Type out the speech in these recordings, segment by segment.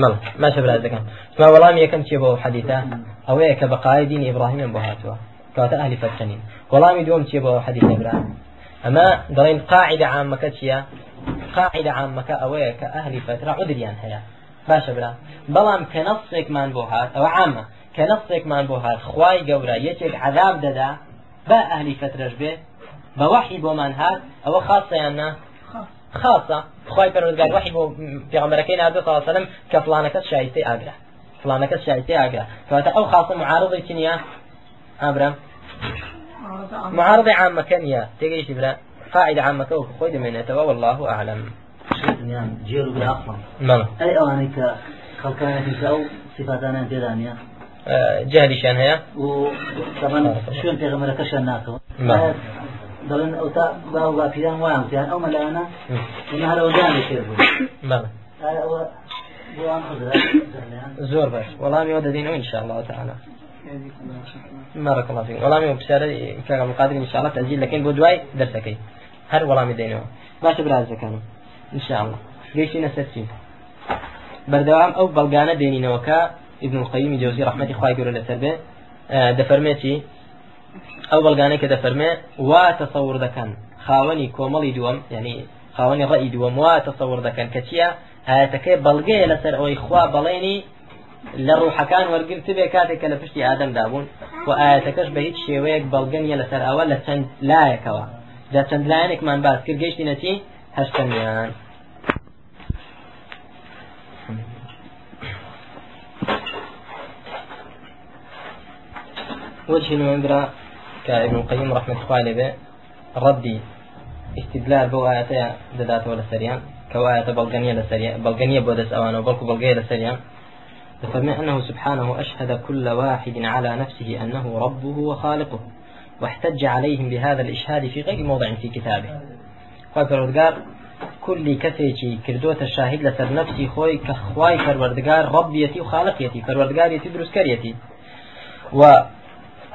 مەڵ ماشە برازەکەم ما وەڵام یەکەم چێ بۆ حەدیثە ئەوەیە کە بەقای دینی ئیبراهیم بۆ هاتووە. کەواتە ئەهلی فەرچەنین وەڵامی دوم چێ بۆ حەدیثە برا؟ ئەمە دەڵێن قاعدە عامەکە چییە؟ قاعدە عامەکە ئەوەیە کە ئەهلی فترە عودریان هەیە. باشە برا بەڵام کە نەفسێکمان بۆ هات ئەوە عامە. کە نەفسێکمان بۆ هات خوای گەورە یەکێک عذاب دەدا با ئەهلی فترەش بێ بە وحی بۆمان هات ئەوە خاصەیان نا خاصة خواهي پروردگار وحي بو پیغمبركين عبد صلى الله عليه وسلم كفلانك شايستي أقرأ فلانك أقرأ فهذا أو خاصة معارضة كنيا أبرم معارضة عامة كنيا تيجي تبرا قاعدة عامة كوك خويد من يتوى والله أعلم. أصلا نعم أي أوانيك خلقانك أو صفاتنا تيرانيا جهلي شان هي وطبعا شو انت غمرك شان ناكو نعم دەڵێن ئەو تا با و باپیران وایان وتیان ئەو مەلایانە ئێمە هەرەوە دانی ئەوە بۆیان حەزرا زۆر باش. وەڵامی ئەوە دەدەینەوە إن شاء الله تعالى بارك الله فيك ئەو پرسیارە کاگە مقادر إن شاء الله تەزیل دەکەین بۆ دوای دەرسەکەی هەر وەڵامی دەینەوە باشە برازەکانم إن شاء الله سەر چی بەردەوام ئەو بەڵگانە دێنینەوەکە ابن القيم جوزي رحمتي خواهي يقول لسر به. دفرميتي ئەو بەڵگانەی کە دەفەرمێ وا تەسەور دەکەن. خاوەنی کۆمەڵی دووەم یعنی خاوەنی ڕەئی دووەم وا تەسەور دەکەن کە چییە؟ ئاەتەکەی بەڵگەیە لەسەر ئەوەی خوا بەڵێنی لە ڕوحەکان وەرگرت کاتێک کە لە پشتی ئادەمدا بوون و ئاەتەکەش بە هیچ شێوەیەک بەڵگەنیە لەسەر ئەوە لە چەند لایەکەوە. دا چەند لایەنێکمان باس کرد گەیشتی نەچی؟ هەشتەمیان. وجه نوێنرا كابن القيم رحمة الله عليه ردي استدلال بو آياتي ددات ولا سريان كو آيات بلغانية لسريان بلغانية بودس أوان وبلغ بلغية لسريان فمع أنه سبحانه أشهد كل واحد على نفسه أنه ربه وخالقه واحتج عليهم بهذا الإشهاد في غير موضع في كتابه. فالبردقار كل كسيتي كردوت الشاهد لسر نفسي خوي كخواي فالبردقار ربيتي وخالقيتي فالبردقار يتدرس كريتي و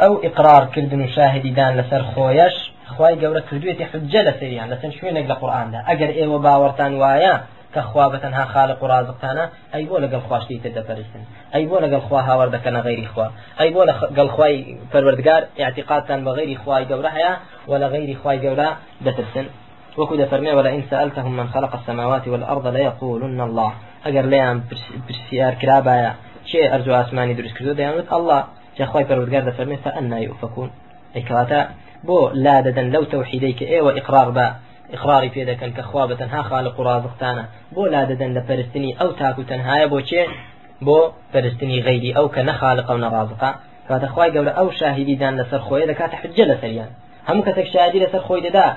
ئەو ئقرارکردن و شاهدیدان لەسەر خۆیش خی گەورە کردوێتی حجە لە سریان لەسەر شوێنێک لە قورآاندا ئەگەر ئێوە باوەڕتان وایە کە خوا بەتەنها خاڵق و رازقتانە ئەی بۆ لەگەڵ خواشتی تر دەپەرستن ئەی بۆ لەگەڵ خوا هاوار دەکەنە غیری خوا. ئەی بۆ لەگەڵ خی پەروەردگار اعتقادتان بە غیری خوای گەورە هەیە و لە غیری خوای گەورە دەترسن وكو دفرمي ولئن سألتهم من خلق السماوات والأرض ليقولن الله. أجر ليان برسيار كرابايا. شيء أرجو أسماني درس كردو ديان الله جاخوای پەروەردگار دەفەرمێت فأنا يؤفكون. ئەی کەواتە بۆ لا کە ئێوە ئیقرار بە ئقراری پێ دەکەن کە خوا بە تەنها خالق و رازقتانە بۆ لا دەدەن لە پەرستنی ئەو تاکو تەنهایە بۆ چێ؟ بۆ پەرستنی غەیری ئەو کە نەخالق و نەڕازقا کاتە خوای گەورە ئەو شاهیدیدان لەسەر خۆی دەکاتە حجە لە سەریان. هەموو کەسێک شادی لەسەر خۆی دەدا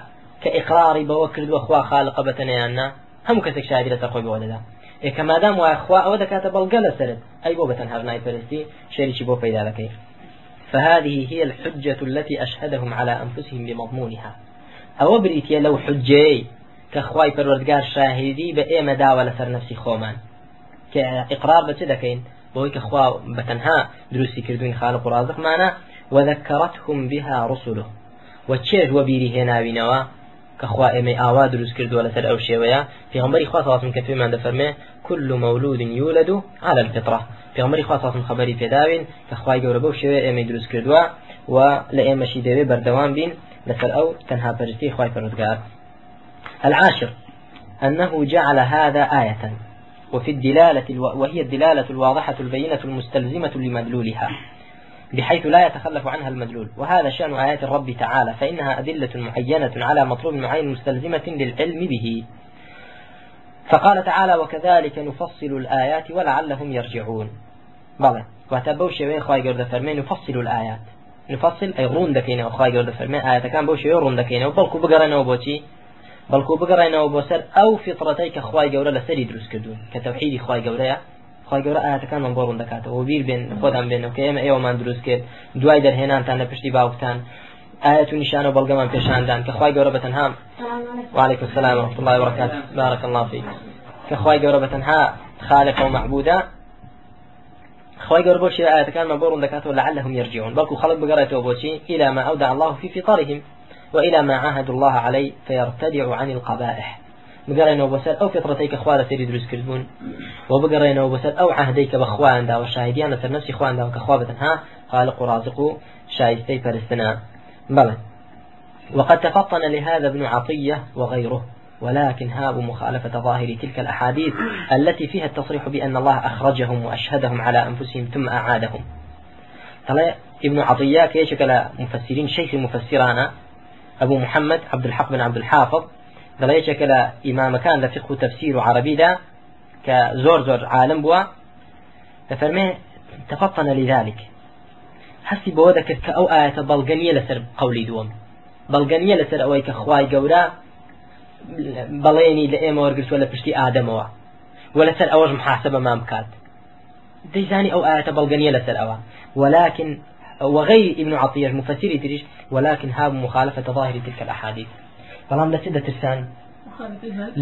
کە ئقراری بەوە کردووە خوا بەتەنەیاننا هەموو کەسێک شادی لەسەر خۆی بەوە دەدا. ئێکە مادام وای خوا ئەوە دەکاتە بەڵگە لەسرت ئەی بۆ بەتەنها نای پەرستی شەریکی بۆ پەیدا دەکەی فهذه هي الحجة التي أشهدهم على أنفسهم بمضمونها. أو بريتيا لو حجي كخواي پروردگار شاهدي بإيما داوة لسر نفسي خومان كإقرار بتدكين بوي كخوا بتنها دروسي كردوين خالق ورازق معنا وذكرتهم بها رسله. وتشير وبيري هنا بنوا كخوا إمي آوا دروس كردو لسر أو شيويا في غنبري خوا صلاة كتبه من دفرمه كل مولود يولد على الفطرة. في غنبري خوا صلاة خبري في داوين كخوا يقول بو شيويا إمي دروس كردوا ولإما شي ديوي بردوان بين لسر أو تنها برستي خواي فردقار العاشر أنه جعل هذا آية وفي الدلالة. وهي الدلالة الواضحة البينة المستلزمة لمدلولها. بحيث لا يتخلف عنها المدلول. وهذا شأن آيات الرب تعالى فإنها أدلة معينة على مطلوب معين مستلزمة للعلم به. فقال تعالى وكذلك نفصل الآيات ولعلهم يرجعون. بلى وتبو شوي خوای گەورە دەفەرمێ نفصل الآيات. نفصل أي ڕوون دەکەینەوە خوای گەورە دەفەرمێ. ئایاتەکان بۆ شوێ ڕوون دەکەینەوە وبلكو بقرنا وبوتي بەڵکو بگەڕێنەوە بۆ سەر ئەو فطرەتەی کە خی گەورە لەسەری دروست کردوون کە خی گەورە ئاەتەکانمان بۆ ڕوون دەکاتەوە بیر بێن خۆدان بێنەوە کە ئێمە ئێوەمان دروست کرد دوای دەرهێنانتان لە پشتی باوکتان. ئاەت و نیشان و بەڵگەمان پێشاندان. کە خی گەورە بەتەنها. وعليكم السلام ورحمة الله وبركاته بارك الله فيك کە خوای گەورە بەتەنها خالق و مەعبودە خوای گەورە بوشي آيات كان مبور دكاتو لعلهم يرجعون. بەڵکو خەڵق بگەڕێتەوە بوشي إلى ما أودع الله في فطرهم وإلى ما عاهدوا الله عليه فيرتدع عن القبائح. بگەڕێنەوە بەسەر ئەو فطرەتەی کە خوا لەسەری دروست کردبوون و بگەڕێنەوە بەسەر ئەو عهدەی کە بە خواندا و شاهدیان لەسەر نفسی خواندا خالق و رازق و شایستەی وقد تفطن لهذا ابن عطية وغيره ولكن هابوا مخالفة ظاهر تلك الأحاديث التي فيها التصريح بأن الله أخرجهم وأشهدهم على أنفسهم ثم أعادهم. ابن عطية كيشكل مفسرين شيخ المفسران أبو محمد عبد الحق بن عبد الحافظ دڵ یەکێکە لە ئیمامەکان لە فقه و تفسیر و عربیدا کە زۆر زۆر عالم بووە دەفەرمێ تفطن لذلك. هەستی بەوە دەکرد کە ئەو ئاەتە بەڵگەنیە لەسەر قولی دووەم بەڵگەنیە لەسەر ئەوەی کە خوای گەورە بەڵێنی لە ئێمە وەرگرتووە لە پشتی ئادەمەوە و لەسەر ئەوەش محاسبە مان بکات دەیزانی ئەو ئاەتە بەڵگەنیە لەسەر ئەوە ولكن وغير ابن عطية المفسر تريش ولكن هاب مخالفة ظاهر تلك الأحاديث. بەڵام لە چ دەترسان؟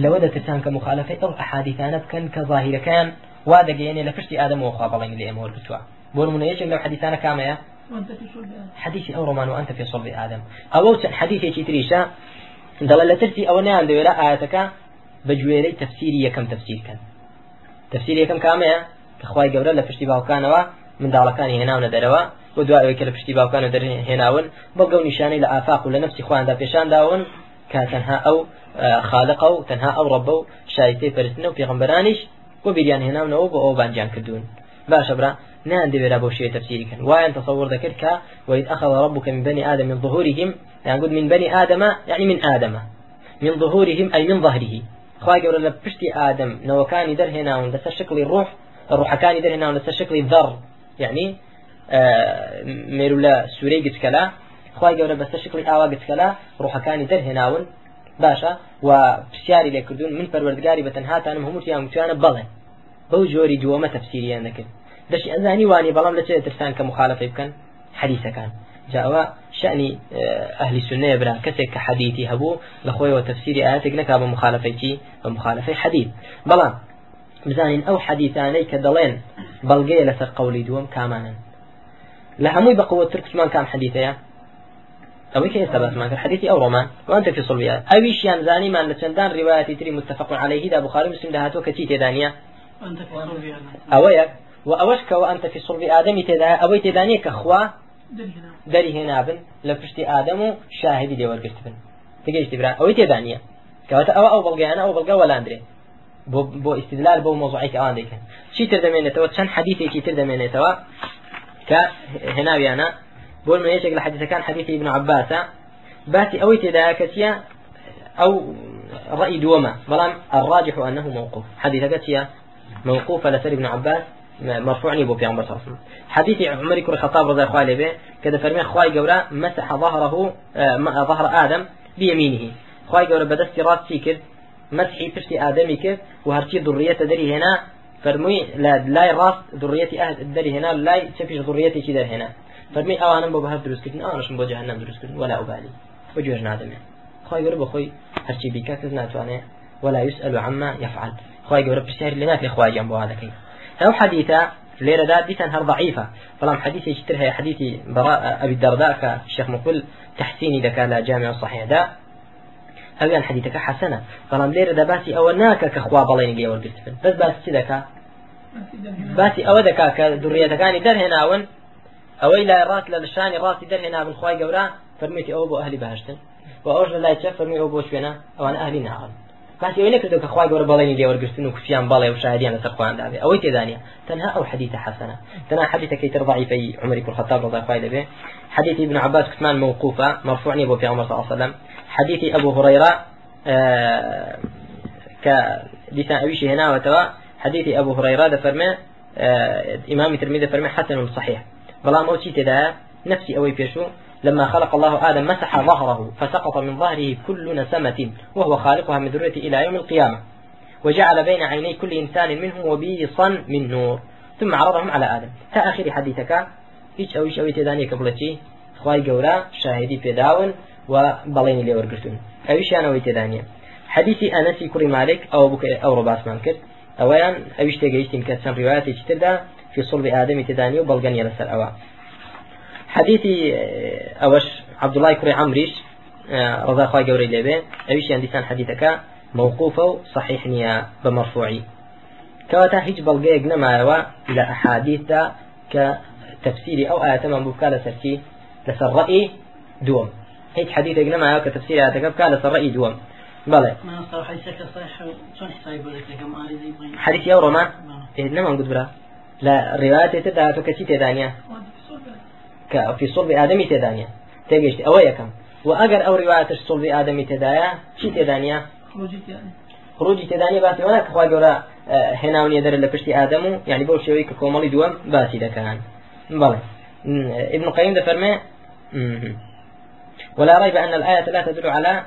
لەوە دەترسان کە مخالفەی ئەو ئەحادیثانە بکەن کە ظاهیرەکان وا دەگەێنێ لە پشتی ئادەمەوە خوا بەڵێن لە ئێمە وەرگتووە. بۆ نمونە یەکێک لەو حەدیثانە کامەیە؟ حديث أو رومان وأنت في صلب آدم أو حديث يجي تريشا دل لا ترسي أو نعم دولا آياتك بجويري تفسيري كم تفسير كان تفسيري كم كامية كخواي قبل لا فشتي باو كانوا من داڵەکانی هێناونە دەرەوە بۆ دوایەوەی کە لە پشتی باوکانە دەرهێناون بەڵگە و نیشانەی لە ئافاق و لە نفسی خواندا پێشان داون کە تەنها ئەو خالقە و تەنها ئەو ڕەبە و شایستەی پەرستنە و پێغمبەرانیش بۆ بۆ بانجیان کردوون. باشە برا نان دەبێرا بۆ شوێ تفسيري كان وان تصور ذكر كا وإذ أخذ ربك من بني آدم من ظهورهم يعني قد من بني آدم يعني من آدم من ظهورهم أي من ظهره خواهي قول لبشتي آدم نو كان در هنا ولسا شكل الروح الروح كان در هنا ولسا شكل الذر يعني آه ميرولا سوري قد كلا خواهي قول بس شكل آوا قد كلا روح كان در هنا باشە و پرسیاری لێکردون من پەروەردگاری بە تەنهاتانم هەمووتیان وتیانە بڵێ. بەو جۆری دووەمە تەفسیریان دەکرد. دەشی ئەزانی وانی بەڵام لە چێ ترسان کە مخالفی بکەن؟ حەدیسەکان. جاوە شأنی ئەهلی سنەیە برا. کەسێک کە حەدیتی هەبوو لە خۆیەوە تەفسیری ئاەتێک نەکا بە مخالفەیتی بە مخالفەی حەدید بەڵام بزانین ئەو حەدیثانەی کە دەڵێن بەڵگەیە لەسەر قولی دووەم کامانن. لە هەمووی بەقوە ترکسمان کام حەدیثەیە ئەوەی کە ئێستا بەسمان کرد أو رومان؟ وأنت في صلبيات أويش يان زاني من لسندان رواية تري متفق عليه دا بخاري مسلم ده هاتو كتي تدانية. أويك وأوشك وأنت في صلب آدم تدا أوي تدانية كخوا؟ دري هنا. بن. لفشتي آدم شاهدي دي ورقشت بن. تجيش تبرا. أوي تدانية. كواتا أو أو بلغي أنا أو بلغي ولا أندري. بو بو استدلال بو موضوعي كأوان ديك. شي تردمين توا؟ شن حديثي شي تردمين توا؟ كهنا بيانا. بول من يشك لحديث كان حديث ابن عباس. أوي تدا كتيا أو رأي دوما. بلام الراجح أنه موقوف. حديث كتيا موقوف على سر ابن عباس. مرفوع أبو في عمر صلى الله عليه وسلم. حديث عمر بن الخطاب رضي الله عنه كذا فرمي خواي جورا مسح ظهره ظهر آدم بيمينه. خواي جورا بدست راس سيكر مسحي بشتي آدمي كر وهرتي ذرية دري هنا. فرمي لا لا راس ذريتي أهل دري هنا لا تفيش ذريتي كده هنا. فرمي أو أنا ببهر دروس كتن أو أنا بو جهنم دروس كتن ولا أبالي. وجوه نادم خواي جورا بخوي هرتي بيكاك ناتوانه ولا يسأل عما يفعل. خواي جورا بسهر لنا في خواي جنبه هذا كيف أو حديثة ليرة دا ديتان هر ضعيفة فلام حديث يشترها حديث براء أبي الدرداء كالشيخ مقبل تحسيني دكا لا جامع الصحيح دا. هل يعني حديثك حسنة. فلام ليرة دا باسي أو ناكا كخوا بلين لي أول قلت بس باس دكا باسي أو دكا أو إلى راس للشاني راسي در هنا من خواي قورا فرميتي أو بو أهلي بهشتن. وأوجد لا يتشف فرمي أو بو شوينا أو أنا أهلي نهار باسی ئەوەی نەکردو کە خخوای گەورە بەڵێنی لێوەرگرتن و کوفیان بەڵێ و شاهدیان لەسەر خۆیان دابێ ئەوەی تێدانە تەنها ئەو حديث حسنة تەنها حديثەکەی تر ضعيفي عمر بن الخطاب رضي الله عنه حديث ابن عباس كتمان موقوفة مرفوع أبو في عمر صلى الله عليه وسلم. حديث أبو هريرة آه كديسان أبيشي هنا وتوا. حديث أبو هريرة ده فرمي آه إمام الترمذي فرمي حسن صحيح بلا موتي تدا. نفسي أوي بيشو لما خلق الله آدم مسح ظهره فسقط من ظهره كل نسمة وهو خالقها من ذريته إلى يوم القيامة. وجعل بين عيني كل إنسان منهم وبيصا من نور. ثم عرضهم على آدم. تا آخر حديثك. هيش أو هيش أو تداني قبلتي خواي جورا شاهدي في داون وبلين اللي ورقرتون أويش أنا ويتداني حديثي أنسي كري مالك أو بك أو رباس مانكر أولا أويش تجيشتين كتسان رواياتي تتدا في صلب آدم تداني وبلغني لسر أوان حديثي أوش عبد الله كري عمريش رضا خواه قوري لبي أويش يندسان حديثك؟ موقوفة وصحيح نيا بمرفوعي. كواتا هيج بلغيق نمايوا إلى أحاديث كتفسير أو آيات من بفكالة سركي لسر رأي دوم. هيج حديث نمايوا كتفسير آيات بفكالة لسر رأي دوم. بلى. حديث يورو ما إيه نما نقول برا. لا رواية تدا تكشي تدانيا في صلب آدمي تدانيا تيجي أويا كم؟ وأجر أو رواية صلب آدمي تدايا شي تدانيا خروجی تێدانی باسی وەنا کەخوای گەورە هێناونیە دەر لە پشتی ئادەم و یعنی بۆ شێوەی کە کۆمەڵی دووەم باسی دەکەن. بەڵێ ابن القيم دفرمي ولا ريب أن الآية لا تدل على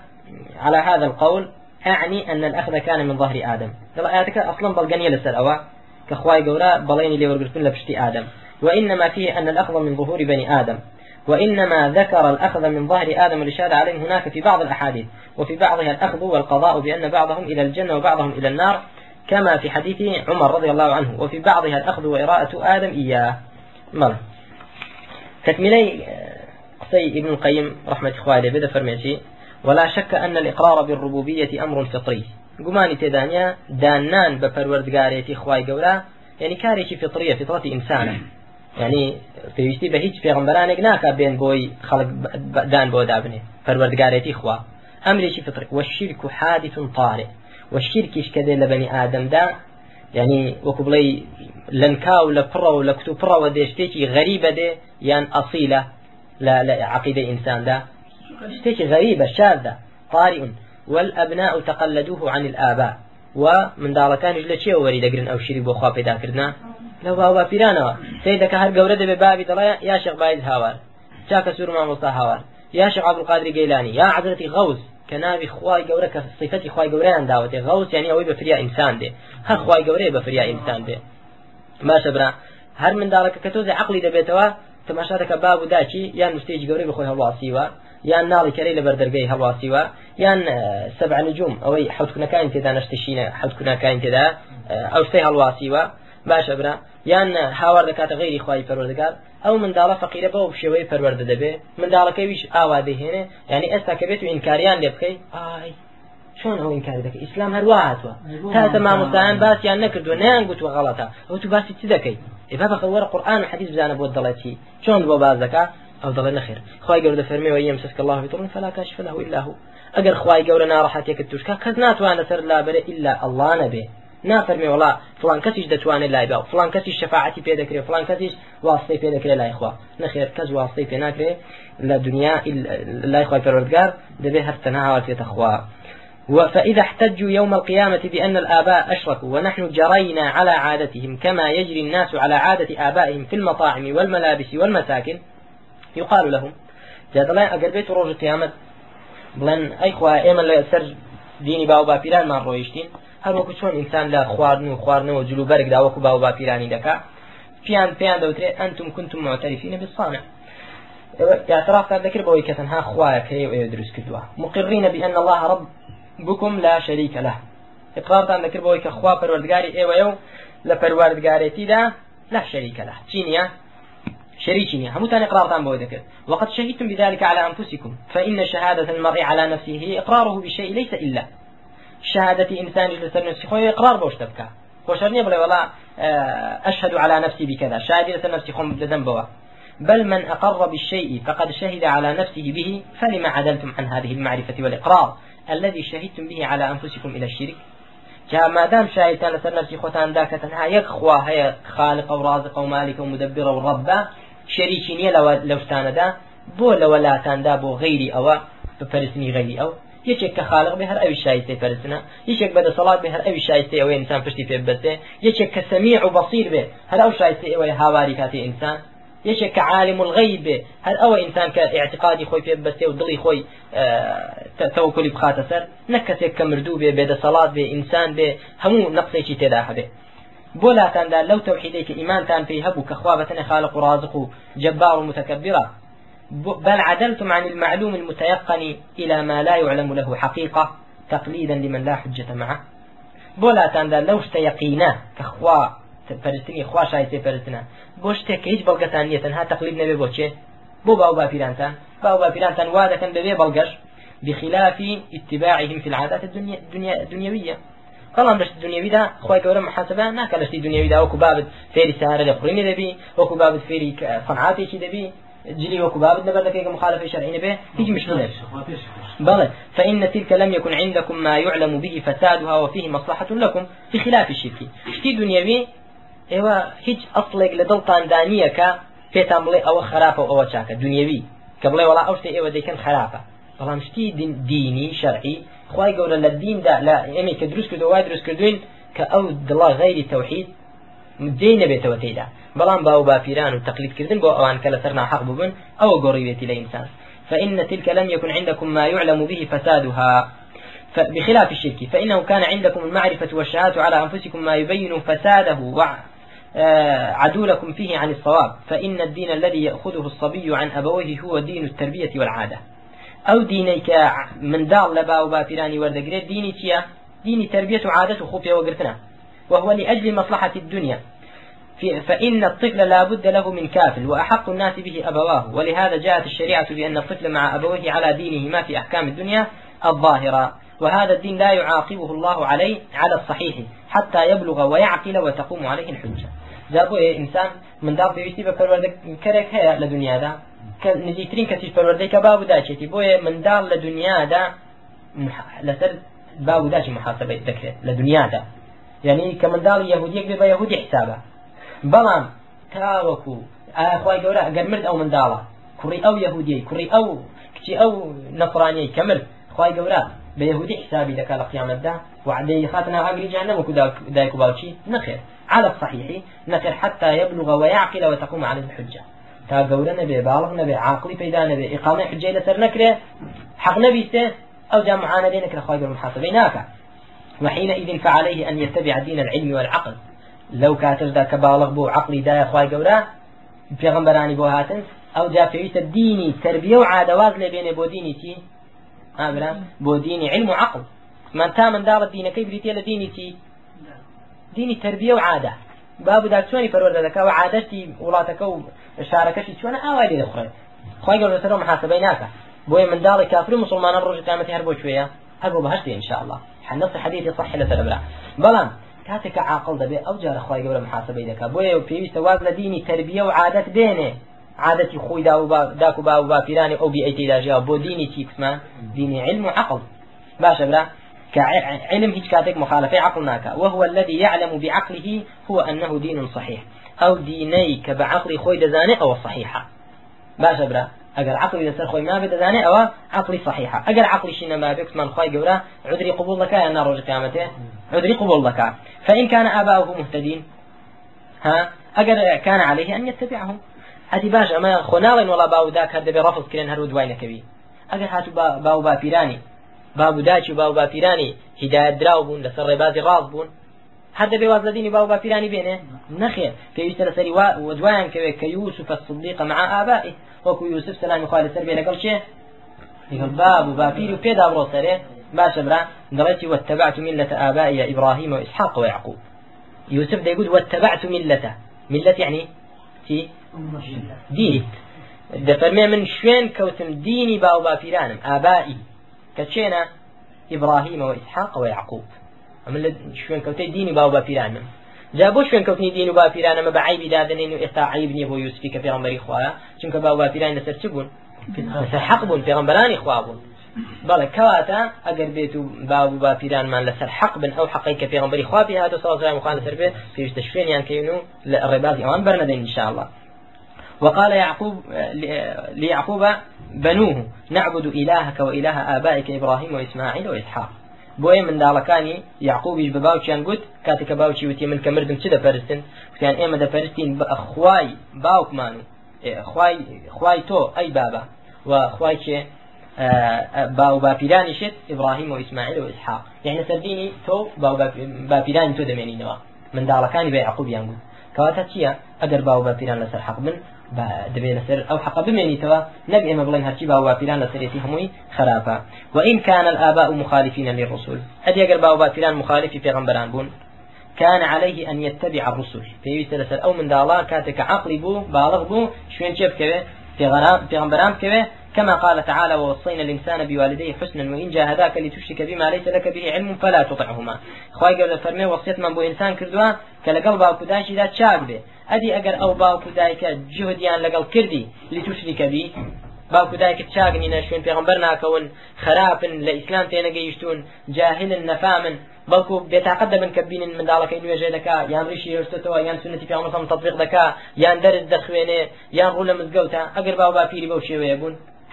على هذا القول. أعني أن الأخذ كان من ظهر آدم. قال آياتك أصلا بلغنية لسر أوا. كخواي قورا بليني لي ورقلتون لبشتي آدم وإنما فيه أن الأخذ من ظهور بني آدم. وإنما ذكر الأخذ من ظهر آدم الإشارة عليه هناك في بعض الأحاديث. وفي بعضها الأخذ والقضاء بأن بعضهم إلى الجنة وبعضهم إلى النار كما في حديث عمر رضي الله عنه. وفي بعضها الأخذ وإراءة آدم إياه. مر تكملي قصي ابن القيم رحمة إخواني بدا فرميتي ولا شك أن الإقرار بالربوبية أمر فطري. قماني تدانيا دانان بپروردگاريتي خواي قولا يعني كاريشي فطرية فطرة إنسان يعني پێویستی بە هیچ پێغمبەرانێک ناکە بێن بۆی خەڵک دان بۆ دابنێ پەروەردگارێتی خوا. ئەمرێکی فتر وەشیرک و حادث طارئ وەشیرکیش کە دێ لە بەنی ئادەمدا يعني وەکو بڵێ لەنکاو لە پڕە و لە کتو پڕەوە دێ شتێکی غەریبە دێ یان ئەسیلە لە عقیدە ئینساندا شتێکی غەریبە شاردە طارئ والأبناء تقلدوه عن الآباء. ومن داڵەکانیش لە چێ وەری دەگرن ئەو شیری بۆ خوا پێداکردنا لەو باوە پیرانەوە. سی دەکە هەر گەورە دەبێ بابی دەڵێ یا شێخ باید هاوار. چاکە سوور مامۆستا هاوار. یا شێخ عبدالقادری گەیلانی یا حەزرەتی غەوس کە ناوی خوای گەورە کە صفەتی خوای گەورەیان داوەتێ. غەوس یعنی ئەوەی بە فریا ئینسان دێ. هەر خوای گەورەیە بە فریا ئینسان دێ. باشە برا. هەر منداڵەکە کە تۆزی عقلی دەبێتەوە تەماشا دەکە باب و داچی یان مستێج گەورەی بخۆی یان ناڵی کەرەی لە بەردەرگەی هەڵواسیوە یان سەبع نجوم ئەوەی حوتکونەکان تێدا نەشتشینە حوتکونەکان تێدا ئەو شتەی هەڵواسیوە باشە برا یان هاوار دەکاتە غیری خی پەروەردگار ئەو منداڵە فەقیرە بەو شێوەی پەروەردە دەبێ. منداڵەکەی ویش ئاوا دەهێنێ ینی ئێستا کە بێت و ئینکاریان لێ بکەی ئای چۆن ئەو ئینکاری دەکەی؟ ئیسلام هەروە هاتووە. تا ئێستا مامۆستایان باسییان نەکردو نیان گوتوە غەڵەتە. ئەو تو باسی چی دەکەی؟ ئێبا بەخەوەرە قورآن حەدیث بزانە بۆ دەڵێتی. چۆن بۆ باز دەکا؟ ئەو دەڵێ نەخێر خوای گەورە فەرمی وە يمسك الله بضر فلا كاشف له إلا هو. ئەگەر خوای گەورە ناڕەحەتێکت توشکا کەس ناتوانە سەر لابرە إلا الله نەبێ نافەرمی وڵا فلان کەسیش دەتوانێت لای باو فلان کەسی شفاعتی پێ دەکرێت فلان کەسیش پێ دەکرێت لای خوا نەخێر کەس واستەی ناکرێت لە دنیا لای خۆی پەروەردگار دەبێ هەر تەنها هاواتێتە خوا فإذا احتجوا يوم القيامة بأن الآباء أشركوا ونحن جرينا على عادتهم كما يجري الناس على عادة آبائهم في المطاعم والملابس والمساكن يقال لهم. جادڵای ئەگەر بێت ڕۆژ قیامەت بڵێن ئەیخوا ئێمە لە سەر دینی باو باپیرانمان ڕۆیشتین هەروەکو چۆن ئینسان لە خواردن و خواردنەوە جلو بەرگدا وەکو باو باپیرانی دەکا. پیان پێیان دەوترێت ئەنتم کنتم معتەریفینە بسانە اعترافان ذكر بوي كتن ها خواك هي يدرس كدوا مقرين بأن الله رب بكم لا شريك له. اقرارتان ذكر بوي كخوا پروردگاري ايو ايو لپروردگاري تيدا لا شريك له. چينيا شريكني هموتان إقرار تان بوي ذكر وقد شهدتم بذلك على أنفسكم. فإن شهادة المرء على نفسه هي إقراره بشيء ليس إلا. شهادة إنسان لسر نفسي خوي إقرار بوش تبكى. خوشرني بلا والله أشهد على نفسي بكذا. شهادة لسر نفسي خوم بذنبوا بل من أقر بالشيء فقد شهد على نفسه به فلما عدلتم عن هذه المعرفة والإقرار الذي شهدتم به على أنفسكم إلى الشرك؟ جاء ما دام شاهدتان لسر نفسي خوتان ذاك تنها يكخوا هي خالق ورازق ومالك ومدبر ورب شريكين لو لو دا بو لولاتان دا بو غيري أو بفرسني غيري أو یەکێک کە خالق بێ هەر ئەوی شایسته پەرستنە یەکێک بەدە سەڵات بێ هەر ئەوی شایسته ئەوەی ئینسان پشتی پێ بەستێ یەکێک کە سەمیع و بەصیر بێ هەر ئەو شایسته ئەوەی هاواری کاتی ئینسان یەکێک کە عالم الغیب بێ هەر ئەوە ئینسان کە اعتقادی خۆی پێ بەستێ و دڵی خۆی تەوکلی بخاتە سەر. نەک کەسێک کە مردوو بێ بێدە سەڵات بێ ئینسان بێ هەموو نقصێکی تێدا هەبێ. بۆ لاتاندا لەو تەوحیدەی کە ئیمانتان پێی هەبوو کە خوا خالق رازق جبار و متكبرة بل عدلتم عن المعلوم المتيقن إلى ما لا يعلم له حقيقة تقليدا لمن لا حجة معه. بولا تاندا لو يقينا كخوا پەرستنی خوا شایسته پەرستنە بۆ شتێک هیچ بەڵگەتان نیە تەنها تەقلید نەبێ بۆچێ بۆ باو باپیرانتان باو باپیرانتان وا اتباعهم في العادات الدنيا الدنيا الدنيوية بەڵام لەشت دنیاویدا خۆی گەورە محاسبە ناکە لەشتی دنیاویدا وەکو بابت فێری سارە لە خوڕینی دەبی وەکو بابت فێری صنعاتێکی دەبی جلي وكو بابت نبر لك مخالفة شرعية به هيج مشكلة بلى. فإن تلك لم يكن عندكم ما يعلم به فسادها وفيه مصلحة لكم في خلاف الشرك. شتي دنيوي إيوا هيج أصلك لدلطان دانية كا پێتان بڵێ ئەوە خراپە ئەوە چاکە دنیاوی کە بڵێ وڵا ئەو شتێ ئێوە دەیکەن خراپە بەڵام شتی دینی شەرعی خوای گەورە لە دیندا لە ئێمە کە دروست کردو وای دروست کردوین کە ئەو دڵا غیری تەوحید دێ نەبێتەوە تێدا. بەڵام باو باپیران و تقلیدکردن بۆ ئەوان کە لەسەر ناحق بوون ئەوە گۆڕیوێتی لە ئینسان. فإن تلك لم يكن عندكم ما يعلم به فسادها. بخلاف الشرك فإنه كان عندكم المعرفة والشهادة على أنفسكم ما يبين فساده آه، عدولكم فيه عن الصواب. فإن الدين الذي يأخذه الصبي عن أبويه هو دين التربية والعادة. أو دينيك من دار لبا وبافراني وردقريت ديني تيا ديني تربية وعادة وخوفيا وقرتنا. وهو لأجل مصلحة الدنيا. فإن الطفل لا بد له من كافل وأحق الناس به أبواه. ولهذا جاءت الشريعة بأن الطفل مع أبويه على دينهما في أحكام الدنيا الظاهرة. وهذا الدين لا يعاقبه الله عليه على الصحيح حتى يبلغ ويعقل وتقوم عليه الحجة. جا بۆیە ئینسان منداڵ پێویستی بە پەروەردەکەرێک هەیە لە دنیادا کە نزیکترین کەسیش پەروەردەی کە بابوداچێتی بۆیە منداڵ لە دنیادا لەسەر بابوداچی محاسبەی دەکرێت لە دنیادا یعنی کە منداڵی یهودیەک بێ بە یهودی حسابە بەڵام تاوەکو ئاخوای گەورە ئەگەر مرد ئەو منداڵە کوڕی ئەو یهودیەی کوڕی ئەو کچی ئەو نەفرانیەی کە مرد خوای گەورە بە یهودی حسابی دەکات لە قیامەتدا وعدەی خاتنا ئاگری جانە وەکو دایک و باوکی نەخێر على الصحيح نكر حتى يبلغ ويعقل وتقوم عليه الحجة. قولنا نبي بالغ نبي عاقلي بيدا نبي إقامة حجة لسر نكره حق نبي سه أو معانا دي نكره خواهي المحاسبين ناكا وحينئذ فعليه أن يتبع دين العلم والعقل. لو كاتر دا كبالغ بو عقلي دا خواهي قولا پیغمبرانی بۆ هاتن. ئەو جا پێویستە دینی تربیە و عادەواز لێ بێنێ بۆ دینی چی؟ ئابرا بۆ دینی علم و عقل. من تا منداڵە دینەکەی بریتە لە دینی چی؟ دینی تربیە و عادە بابدا چۆنی پەروەردە دەکا و عادەتی وڵاتەکە و شارەکەشی چۆنە ئاوای لێ دەخڕێت خوای گەورە لەسەر محاسبەی ناکە بۆیە منداڵی کافر مسلمانە ڕۆژی قیامەتی هەر بۆ کوێیە هەر بۆ بەهشتی ان شاء الله چەند حديثی صحيحی لەسەرە برا بەڵام کاتێک عاقل دەبێ ئەو جارە خوای گەورە محاسبەی دەکا بۆیە پێویستە واز لە دینی تربیە و عادەت بێنێ عادەتی خۆی دا و داک و با و باپیرانی ئەو بی ئەیتیداژیا بۆ دینی چی قسمان دینی علم و عقل. باشە كعلم هيك كاتك مخالفة عقل ناكا وهو الذي يعلم بعقله هو أنه دين صحيح. أو دينيك بعقل خوي دزاني أو صحيحة. باشا برا لسر خوي ما بدزاني أو عقلي صحيحة. أجر عقلي شينا ما بك من خوي جورا عذري قبول يا نار رجع قيامته عذري قبول لك. فإن كان آباؤه مهتدين ها أجر كان عليه أن يتبعهم. هذه باش أما خنال ولا باو ذاك هذا برفض كلين هرود وين كبي أجر هاتوا باو بابيراني باب داچی و باو باپیرانی. هدایت دراو بوون لەسەر ڕێبازی ڕاست بوون هەر دەبێ واز لە دینی باو باپیرانی بێنێ نەخێر پێویستە لەسەری ودوایان کەوێت کە یوسف الصدیق مع آبائه. وەکو یوسف سلامی خوا لەسەر بێ لەگەڵ چێ لەگەڵ باب و باپیر و پێدا بڕۆ سەرێ باشە برا. دەڵێتی واتبعت ملة آبائي إبراهيم وإسحاق ويعقوب يوسف ده يقول واتبعت ملته ملة يعني تي ديني دفرمي من شوين كوتم ديني باو بافيرانم آبائي كتشينا إبراهيم وإسحاق ويعقوب. أما شوين كوتي ديني باو بافيران جابو شوين كوتني دين بافيران ما بعيب دادنين وإستا عيبني بو يوسفي كفي غمبري خوايا چونك باو بافيران لسر چبون لسر حق بون في غمبراني خوابون بەڵێ کەواتە ئەگەر بێت و باو با پیرانمان لەسەر حق بن ئەو حقی کە پێغمبەری خواپی هاتو ساڵ مخان لەسەر بێت پێویستە شوێنیان کەین و لە ڕێبازی ئەوان بەرنەدەین إن شاء الله. وقال يعقوب ليعقوب بنوه نعبد إلهك وإله آبائك إبراهيم وإسماعيل وإسحاق. بۆیە منداڵەکانی یعقوبیش بە باوکیان گوت کاتێککە باوکی وتی من کە مردم چ دەپەرستن؟ وتیان ئێمە دەپەرستین بە خوای باوکمان خوای تۆ ئەی بابا. و خوای چێ باو باپیرانیشت ئیبراهیم و ئیسماعیل و ئسحاق یعنی سەردینی تۆ باپیرانی تۆ دەمێنینەوە. منداڵەکانی بە یعقوبیان گوت. کەواتە ئەگەر باو باپیران لەسەر حەق بن دەبێت لەسەر ئەو حق بمێنیتەوە نەک ئێمە بڵێن هەرچی باوباپیران لەسەرێتی هەمووی خراپە وإن كان الآباء مخالفين للرسول أدي أجر باوباپیران مخالفي پیغمبران بون. كان عليه أن يتبع الرسل في سلسل أو من دالا كاتك عقلي بو بالغ بو شوين شيف كوي في في كما قال تعالى ووصينا الإنسان بوالديه حسنا وإن جاهداك لتشرك بما ليس لك به علم فلا تطعهما. خواهي قبل فرمي وصيت من بو إنسان كردوا كلقل باوكو داشي ذات شاك به. أدي أجر أو باوكو دايك جهديان لقل كردي لتشرك به باوکو دایکت چاگنینە شوێن پێغمبەر ناکەون خراپن لە ئیسلام تێنەگەیشتون جاهلن نەفامن بەڵکو بێتاقەت دەبن کە بینن منداڵەکەی نوێژێ دەکا یان ڕیشی هێشتەوە یان سنەتی پێغمبەر تطبیق دەکا یان دەرس دەخوێنێ یان ڕوو لە مزگەوتە ئەگەر باو با پیری بەو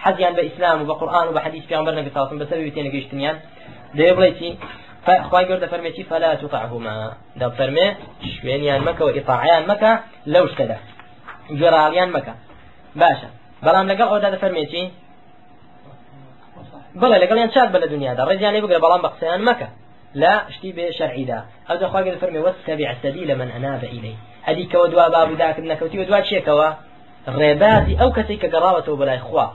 حەزیان بە ئیسلام و بە قورآن و بە حەدیث پێغمبەر نەگەساوتن بەسەر تێنەگەیشتنیان دەیە بڵێ چی خواهي قرد فرميتي فلا تطعهما. دا فرمي شوينيان مكة وإطاعيان مكة لو اشتدى جراليان مكة. باشا. بەڵام لەگەڵ ئەودا دەفەرمێتی بڵێ لەگەڵیان چاک بە لە دنیادا ڕێزیانی بگرە بەڵام بە قسەیان مەکە لا شتی بێ شەرعیدا ئەو دەخواگە دەفەرمێ وەستەبیع سەبیل من ئەناب ئیلەی هەدی کەوە دوا بابوداکرد نەکەوتی و دوا چێکەوە ڕێبازی ئەو کەسێک کە گەڕاوەتەوە بەلای خوا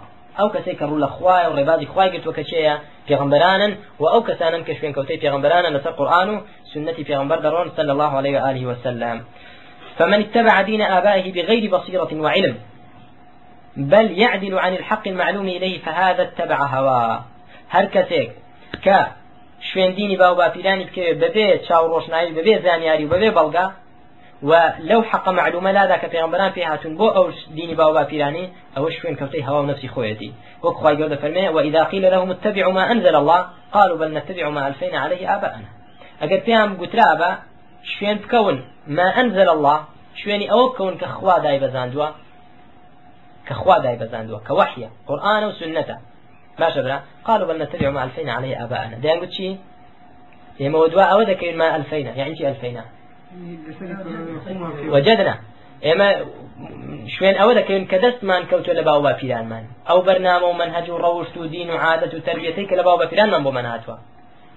کەسێک کە ڕوو لە خوای و ڕێبازی خوای گرتووە کە چەیە پێغمبەرانن و ئەو کەسانن کە شوێن کەوتەی پێغمبەرانە لەسەر قورآن و سنەتی پێغمبەر دەڕۆن صلى الله عليه وآله وسلم. فمن اتبع دين آبائه بغير بصيرة وعلم بل يعدل عن الحق المعلوم إليه فهذا اتبع هواه. هر كسيك ك شوێندینی باو باپیرانی بکەوێت بەبێ چاو ڕۆشنایی بەبێ زانیاری و بەبێ بەڵگا و حق لادا کە پێغمبەران پێ هاتون بۆ ئەو دینی باو باپیرانی ئەوە شوێن کەوتەی هەوا و نفسی خۆیەتی. وەک خی گەورە فەرمێ وإذا قيل لهم اتبعوا ما أنزل الله قالوا بل نتبع ما ألفينا عليه آباءنا. ئەگەر پێیان گوترا بە شوێن بکەون ما أنزل الله شوێنی ئەوە بکەون کە خوا دای بەزاندووە كخوا داي بزاندوا كوحية قرآن وسنة ما شبرا قالوا بل نتبع ما ألفينا عليه آباءنا. دي قلت شي موضوع أو ذكر ما ألفينا يعني شي ألفينا؟ وجدنا ئێمە شوێن ئەوە دەکەین کە دەستمان کەوتۆ لە باو باپیرانمان. ئەو بەرنامە و منهج و ڕەوشت و دین و عادەت و تربیەتی کە لە باو باپیرانمان بۆ من هاتووە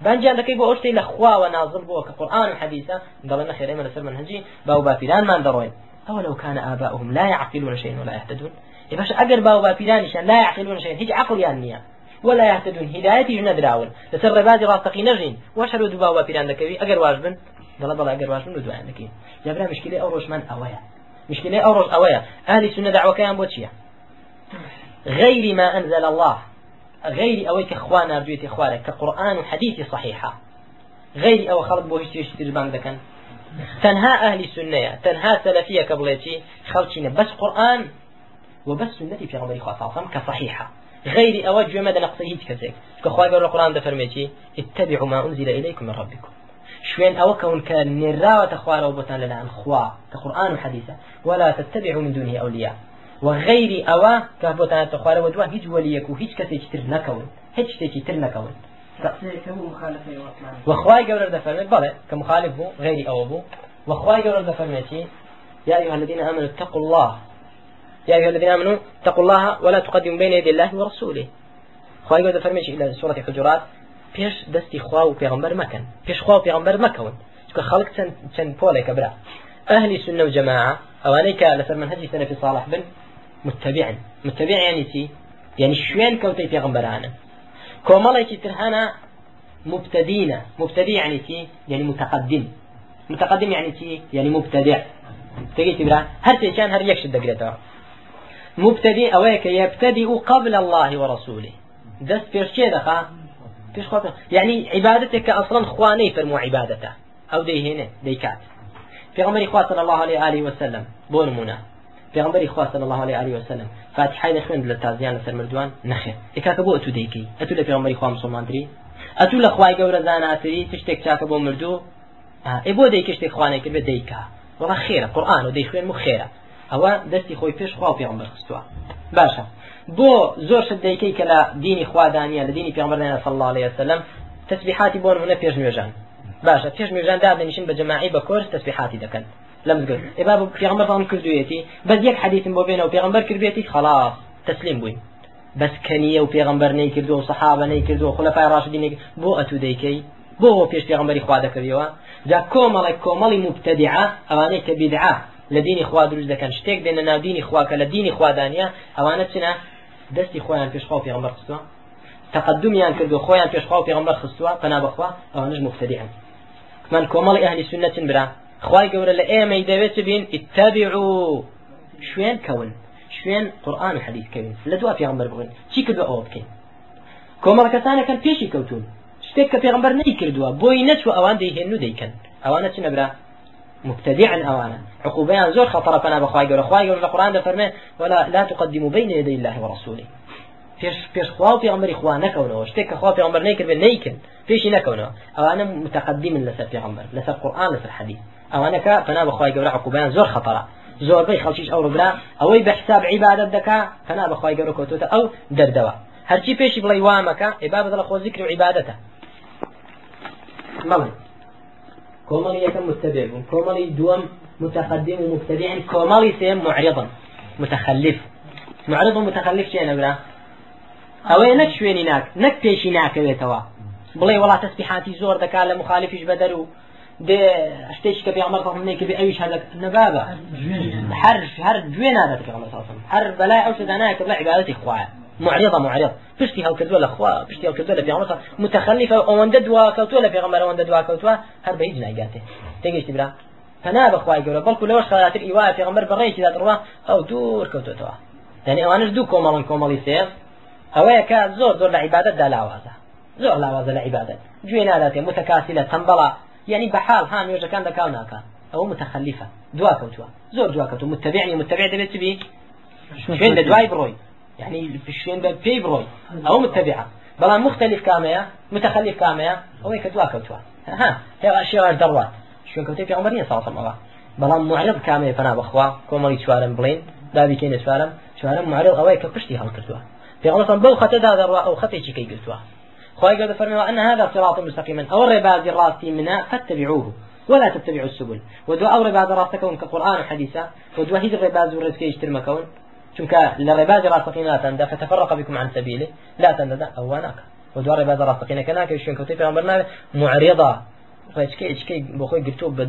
بانجان دەکەی بۆ ئەوشتەی لە خواوە نازڵ بووە کە قورآن و حەدیثە دەڵێن نەخێر ئێمە لەسەر منهجی باو باپیرانمان دەڕۆین. أولو كان آباؤهم لا يعقلون شيئا ولا يهتدون. باش ئەگەر باو باپیرانیشان لا يعقلون شيئا هیچ عقلیان نییە. ولا يهتدون هدايتي نەدراون لەسەر ڕێبازی ڕاستەقی نەژین وەش هەرو دوو باو باپیران دەکەوی ئەگەر واش بن دەڵە بەڵا واش بن و دوایان دەکەین جابرا مشکلەی ئەو ڕۆژمان ئەوەیە. مشكلة أو روج أويا أهل السنة دعوة كيان بوتشيا غير ما أنزل الله. غير أويك إخوانا رجوية إخوانك كقرآن وحديث صحيحة غير أو خلط بوهش تشتري بان دكان تنها أهل السنة تنها سلفية قبلتي خلطين بس قرآن وبس سنتي في غمري خاصة كصحيحة غير أوجه مدى نقصه كذلك كخواي قال القرآن ده فرميتي اتبعوا ما أنزل إليكم من ربكم. شوين أو كون كان نراوة تخوار وبطان لنا عن خوا كقرآن وحديثة. ولا تتبعوا من دونه أولياء. وغير أوا كبطان تخوار ودوا هيج وليك وهيج كسي تر نكون هيج تيجي تر نكون وخواي قول ده فرمي بلى كمخالف هو غير أو بو. وخواي قول ده فرميتي يا أيها الذين آمنوا اتقوا الله. يا أيها الذين آمنوا اتقوا الله ولا تقدموا بين يدي الله ورسوله. خواهي قد فرميش إلى سورة الحجرات. پێش دەستی خوا و پێغمبەر مەکەن. پێش خوا و پێغمبەر مەکەون. چکە خەڵک چەند چەند پۆلێکە برا. ئەهلی سنە و جەماعە ئەوانەی کە لەسەر منهجی سەلفی صالح بن متبعن. متبع يعني چی؟ يعني شوين كوتي پیغمبرانه كومالي تر هنا مبتدينة مبتدي يعني تي يعني متقدم. متقدم يعني تي يعني مبتدع. تجي تبرا هر كان هر يكشد دقرته مبتدئ أويك يبتدئ قبل الله ورسوله. دست بيش كي دخا يعني عبادتك خواني فرمو عبادته أو دي هنا دي كات في غمر إخوة صلى الله عليه وآله وسلم بون منا في غمر إخوة صلى الله عليه وآله وسلم فاتحة نخوين للتازيان لسر مردوان نخير إكاك بو أتو ديكي أتو لفي غمر إخوة مسلمان دري أتو لخواي قورة زاناتري تشتك شاك بو مردو آه إبو ديكي شتك خواني كربة ديكا والله خيرة قرآن ودي خوين مو خيرة ئەوە دەستی خۆی پێش خوا و بۆ زۆر شت دەیکەی کە لە دینی خوادانیە لە دینی پێغمبەر صلی الله عليه وسلم تسبیحاتی بۆ نمونە پێش نوێژان باشە پێش نوێژان دادەنیشن بە جەماعی بە کۆرس تسبیحاتی دەکەن. لەم گرت ئێبا پێغمبەر فام کردوێتی بەس یەک حەدیثم بۆ بێنەوە پێغمبەر کردوێتی خلاص تسلیم بووین. بەس کەنیە و پێغمبەر نەی کردو و سەحابە نەی کردو و خلەفای ڕاشدینێک بۆ ئەتو دەیکەی. بۆ پێش پێغمبەری خوا دەکردەوە جا کۆمەڵێک کۆمەڵی مبتدعە ئەوانەی کە بیدعە لە دینی خوا دروست دەکەن. شتێک دێنە ناو دینی خوا کە لە دینی خوادانە ئەوانە چنە؟ دەستی خۆیان پێشخوا پێغمبەر خستووە. تقدمیان کردو خۆیان پێشخوا پێغمبەر خستووە پنا بخوا ئەوانش مفتدیان من کۆمەڵی ئەهلی سنەتن برا. خوای گەورە لە ئێمەی دەوێت بین اتبعوا شوێن کەون شوێن قورآن و حەدیث کەوین. لە دوا پێغمبەر بڕین چی کردو ئەوە بکەین؟ کۆمەڵ کەسانەکەن پێشی کەوتون شتێک کە پێغمبەر نەیکردووە بۆی نەچوە ئەوان دەیهێن و دەیکەن. ئەوانە چ نەبرا مبتدعا أوانا عقوبيان زور خطر فنا بخواي قول خواي قول القرآن ده فرمي ولا لا تقدموا بين يدي الله ورسوله. پێش پێش خوا و پێغمبەری خوا نەکەونەوە شتێک کە خوا پێغمبەر نەیکرد نیکن. پێشی نەکەونەوە ئەوانە متقدمن لەسەر پێغمبەر لەسەر قورآن لەسەر حەدیث ئەوانەکە پنا بەخوای گەورە عقوبیان زۆر خەتەرە زۆربەی خەڵکیش ئەو ڕبرا ئەوەی بە حساب عیبادەت دەکا پنا بەخوای گەورە کۆتۆتە ئەو دەردەوە هەرچی پێشی بڵێ وامەکە ئێبا بەدڵە خۆ ذکر و عیبادەتە مەڵێ كومالي يكون متبع كومالي دوم متقدم ومبتدع كومالي سيم معرضا متخلف. معرض ومتخلف شيء نبرا أو نك شويني ناك نك بيشي ناك بيتوا بڵێ وڵات تەسبیحاتی زۆر دەکات لە مخالفیش بەدەر و دێ شتێکی کە پێغمبەر فەرمونەی کە بێ ئەویش هەر نەبابە هەر هەر دوێ نادات پێغمبەر صلی هەر بەلای ئەو شتە نایە کە بڵێ عیبادەتی خوایە معرضة معرض. پشتی هەڵ کردووە لە خوا پشتی هەڵ کردووە لە پێغمبەر متخلفە ئەوەندە دوا کەوتووە لە پێغمبەر ئەوەندە دوا کەوتووە هەر بە هیچ ناگاتێ تێگەشتی برا. فنا بەخوای گەورە بەڵکو لەوەش خەراتر ئیوایە پێغمبەر بەڕێکی دادڕوا ئەو دوور کەوتوێتەوە یعنی ئەوانش دوو کۆمەڵن کۆمەڵی سێر ئەوەیە کە زۆر زۆر لە عیبادەتدا لاوازە. زۆر لاوازە لە عیبادەت. گوێ ناداتێ متەکاسیلە تەمبەڵە یعنی بەحال ها نوێژەکان دەکاو ناکە ئەو متخلفە. دوا کەوتووە. زۆر دوا کەوتو متبعني متبع دەبێت بی؟ شوێن لە دوای بڕۆی. يعني شوێن بە پێی بڕۆی ئەو متبعە بەڵام مختلف کامەیە متخلف کامەیە ئەوەی کە دوا کەوتووە ها هێوا دەڕوات شوێن کەوتەی پێغمبەر نیە ساڵتەمەوە بەڵام معرض کامەیە پەنا بەخوا کۆمەڵی چوارم بڵین دابی کێنە چوارم چوارم معرض ئەوەی کە پشتی هەڵکردووە پێغمبەر بەو خەتەدا دەڕوا ئەو خەتێکی کەی گرتووە خواهي قد فرموا أن هذا صراط مستقيما أو الرباز الراسي منا فاتبعوه. ولا تتبعوا السبل. ودوا أو رباز راستكون كقرآن وحديثا ودوا هيد الرباز ورزكي يشترمكون چونکە لە ڕێباز ڕاستەقی تندا فتفرق بكم عن سبيله لا تندا أو ناك ودوا ڕێباز ڕاستەقینەکە ناکە شوێن کەوتەی پێغمبەر ناوێ معرضة ڕێچکە ئچکەی بۆ خۆی گرتو بە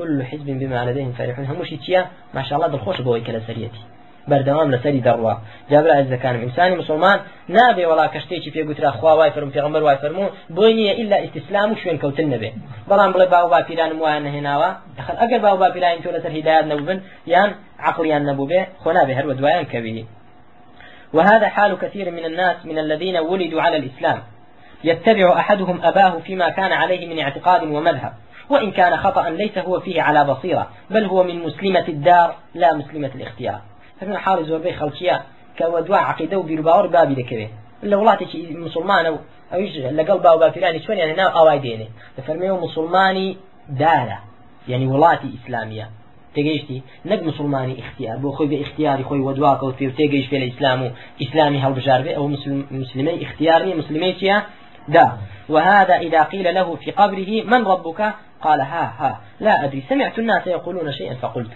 كل حزب بما لديهم فرحون. هەمووشی چییە ماشاء الله دڵخۆش بۆی کە لە سەرەتی بەردەوام لەسەری دەڕوا جابرا ئەزەکانم ئینسانی مسلمان نابێ وڵا کەشتێکی پێگوترا خوا وای فرم پێغمبەر وای فەرموو بۆی نییە ئللا ئیسلام و شوێن کەوتن نەبێ. بەڵام بڵێ باو باپیرانم وایان نهێناوە دەخل ئەگەر باو باپیرانی تۆ لەسەر هدایات نەبووبن یان عقلیان نەبوو بێ خۆ نابێ هەر دوایان کەوی وهذا حال كثير من الناس من الذين ولدوا على الإسلام. يتبع أحدهم أباه فيما كان عليه من اعتقاد ومذهب. وإن كان خطأ ليس هو فيه على بصيرة بل هو من مسلمة الدار لا مسلمة الاختيار. فمن حال زۆربەی خەڵکیە کە وە دوا عقیدە و بیرباوەڕ بابی دەکەوێت لە وڵاتێکی مسلمانە و ئەویش لەگەڵ باو باپیرانی چۆنیان ناو ئاوای دێنێ لە فەرمێ و مسلمانی دارە یعنی وڵاتی ئیسلامیە تێگەیشتی نەک مسلمانی اختیار. بۆ خۆی بە اختیاری خۆی وەدواکەوت پێ و تێگەیش پێ لە ئیسلام و ئیسلامی هەڵبژار بێ ئەو مسلمەی اختیارنی مسلمەی چیە دا. وهذا إذا قيل له في قبره من ربك قال ها ها. لا أدري سمعت الناس يقولون شيئا فقلت.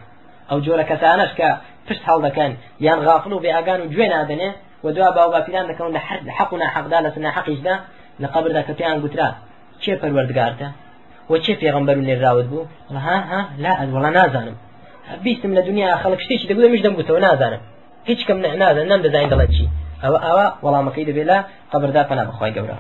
ئەو جۆرە کەسانش کە پشت هەڵدەکەن یان غافل و بێئگان و گوێ نادنێ و دوا باو باپیران دەکەون لە حد حق و ناحقدا لە سنا حەقیشدا لە قبردا کە پێیان گوترا. چێ پەروەردگارتە؟ و چێ پێغمبەر و نێراوت بوو؟ ها ها لا وڵا نازانم. بیستم لە دنیا خەڵک شتێکی دەگوتە میش دەمگوتەوە نازانم. هیچ کەم نازان نەم دەزانین دەڵێت چی. ئەوە ئەوە وەڵامەکەی دەبێت لە قبردا پەنا بەخوای گەورە.